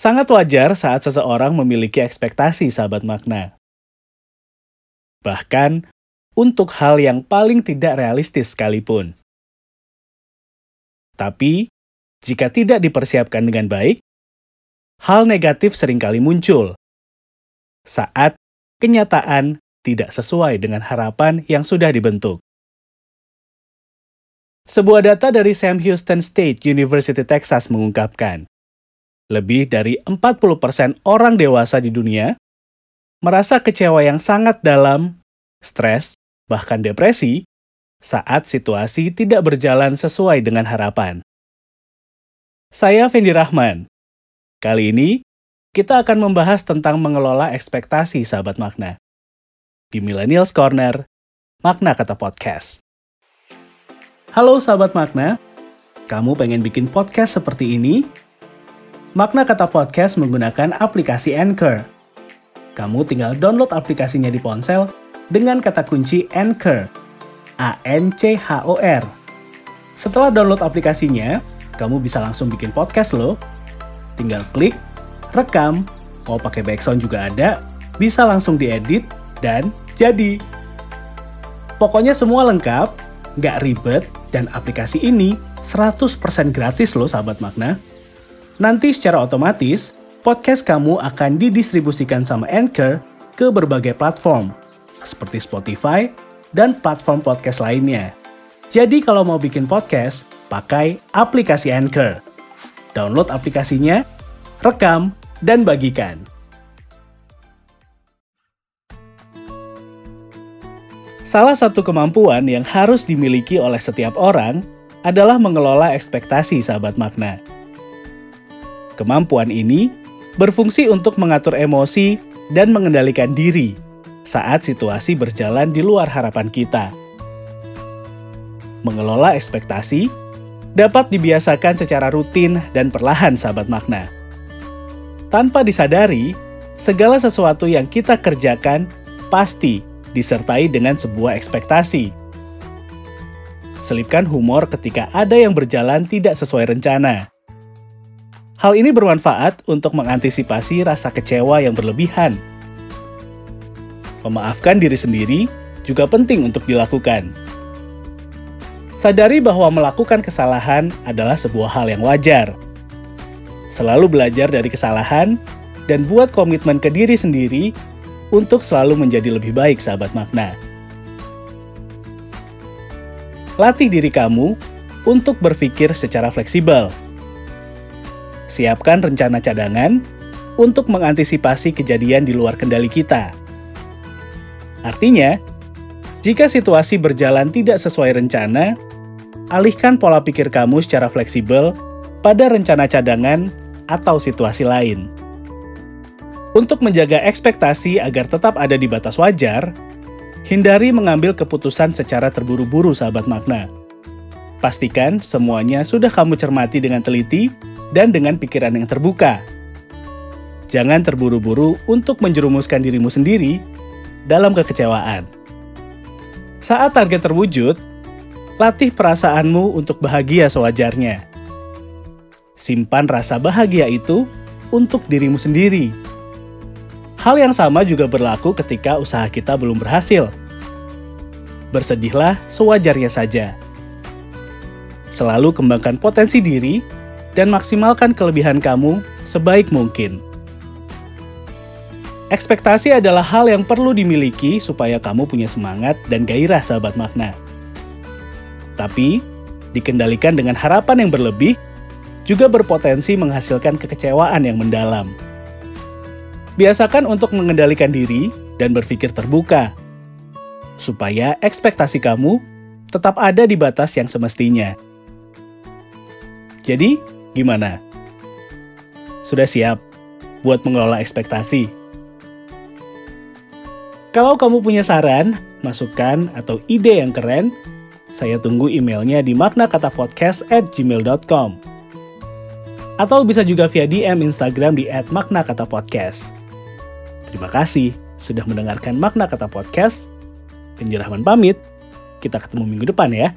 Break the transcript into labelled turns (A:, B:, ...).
A: Sangat wajar saat seseorang memiliki ekspektasi sahabat makna. Bahkan untuk hal yang paling tidak realistis sekalipun. Tapi, jika tidak dipersiapkan dengan baik, hal negatif sering kali muncul saat kenyataan tidak sesuai dengan harapan yang sudah dibentuk. Sebuah data dari Sam Houston State University Texas mengungkapkan, lebih dari 40% orang dewasa di dunia merasa kecewa yang sangat dalam, stres, bahkan depresi saat situasi tidak berjalan sesuai dengan harapan. Saya Fendi Rahman. Kali ini, kita akan membahas tentang mengelola ekspektasi sahabat makna. Di Millennials Corner, Makna Kata Podcast. Halo sahabat makna, kamu pengen bikin podcast seperti ini? Makna Kata Podcast menggunakan aplikasi Anchor. Kamu tinggal download aplikasinya di ponsel dengan kata kunci Anchor. A-N-C-H-O-R. Setelah download aplikasinya, kamu bisa langsung bikin podcast loh. Tinggal klik, rekam, mau pakai background juga ada, bisa langsung diedit, dan jadi. Pokoknya semua lengkap, nggak ribet, dan aplikasi ini 100% gratis loh sahabat makna. Nanti secara otomatis, podcast kamu akan didistribusikan sama Anchor ke berbagai platform, seperti Spotify dan platform podcast lainnya. Jadi kalau mau bikin podcast, pakai aplikasi Anchor. Download aplikasinya, rekam, dan bagikan. Salah satu kemampuan yang harus dimiliki oleh setiap orang adalah mengelola ekspektasi sahabat makna. Kemampuan ini berfungsi untuk mengatur emosi dan mengendalikan diri saat situasi berjalan di luar harapan kita. Mengelola ekspektasi dapat dibiasakan secara rutin dan perlahan sahabat makna. Tanpa disadari, segala sesuatu yang kita kerjakan pasti disertai dengan sebuah ekspektasi. Selipkan humor ketika ada yang berjalan tidak sesuai rencana. Hal ini bermanfaat untuk mengantisipasi rasa kecewa yang berlebihan. Memaafkan diri sendiri juga penting untuk dilakukan. Sadari bahwa melakukan kesalahan adalah sebuah hal yang wajar. Selalu belajar dari kesalahan dan buat komitmen ke diri sendiri untuk selalu menjadi lebih baik sahabat makna. Latih diri kamu untuk berpikir secara fleksibel. Siapkan rencana cadangan untuk mengantisipasi kejadian di luar kendali kita. Artinya, jika situasi berjalan tidak sesuai rencana, alihkan pola pikir kamu secara fleksibel pada rencana cadangan atau situasi lain. Untuk menjaga ekspektasi agar tetap ada di batas wajar, hindari mengambil keputusan secara terburu-buru sahabat makna. Pastikan semuanya sudah kamu cermati dengan teliti dan dengan pikiran yang terbuka. Jangan terburu-buru untuk menjerumuskan dirimu sendiri dalam kekecewaan. Saat target terwujud, latih perasaanmu untuk bahagia sewajarnya. Simpan rasa bahagia itu untuk dirimu sendiri Hal yang sama juga berlaku ketika usaha kita belum berhasil. Bersedihlah sewajarnya saja. Selalu kembangkan potensi diri dan maksimalkan kelebihan kamu sebaik mungkin. Ekspektasi adalah hal yang perlu dimiliki supaya kamu punya semangat dan gairah sahabat makna. Tapi, dikendalikan dengan harapan yang berlebih, juga berpotensi menghasilkan kekecewaan yang mendalam. Biasakan untuk mengendalikan diri dan berpikir terbuka, supaya ekspektasi kamu tetap ada di batas yang semestinya. Jadi, gimana? Sudah siap buat mengelola ekspektasi? Kalau kamu punya saran, masukan, atau ide yang keren, saya tunggu emailnya di maknakatapodcast at gmail.com. Atau bisa juga via DM Instagram di @maknakatapodcast. Terima kasih sudah mendengarkan makna kata podcast. Rahman pamit. Kita ketemu minggu depan ya.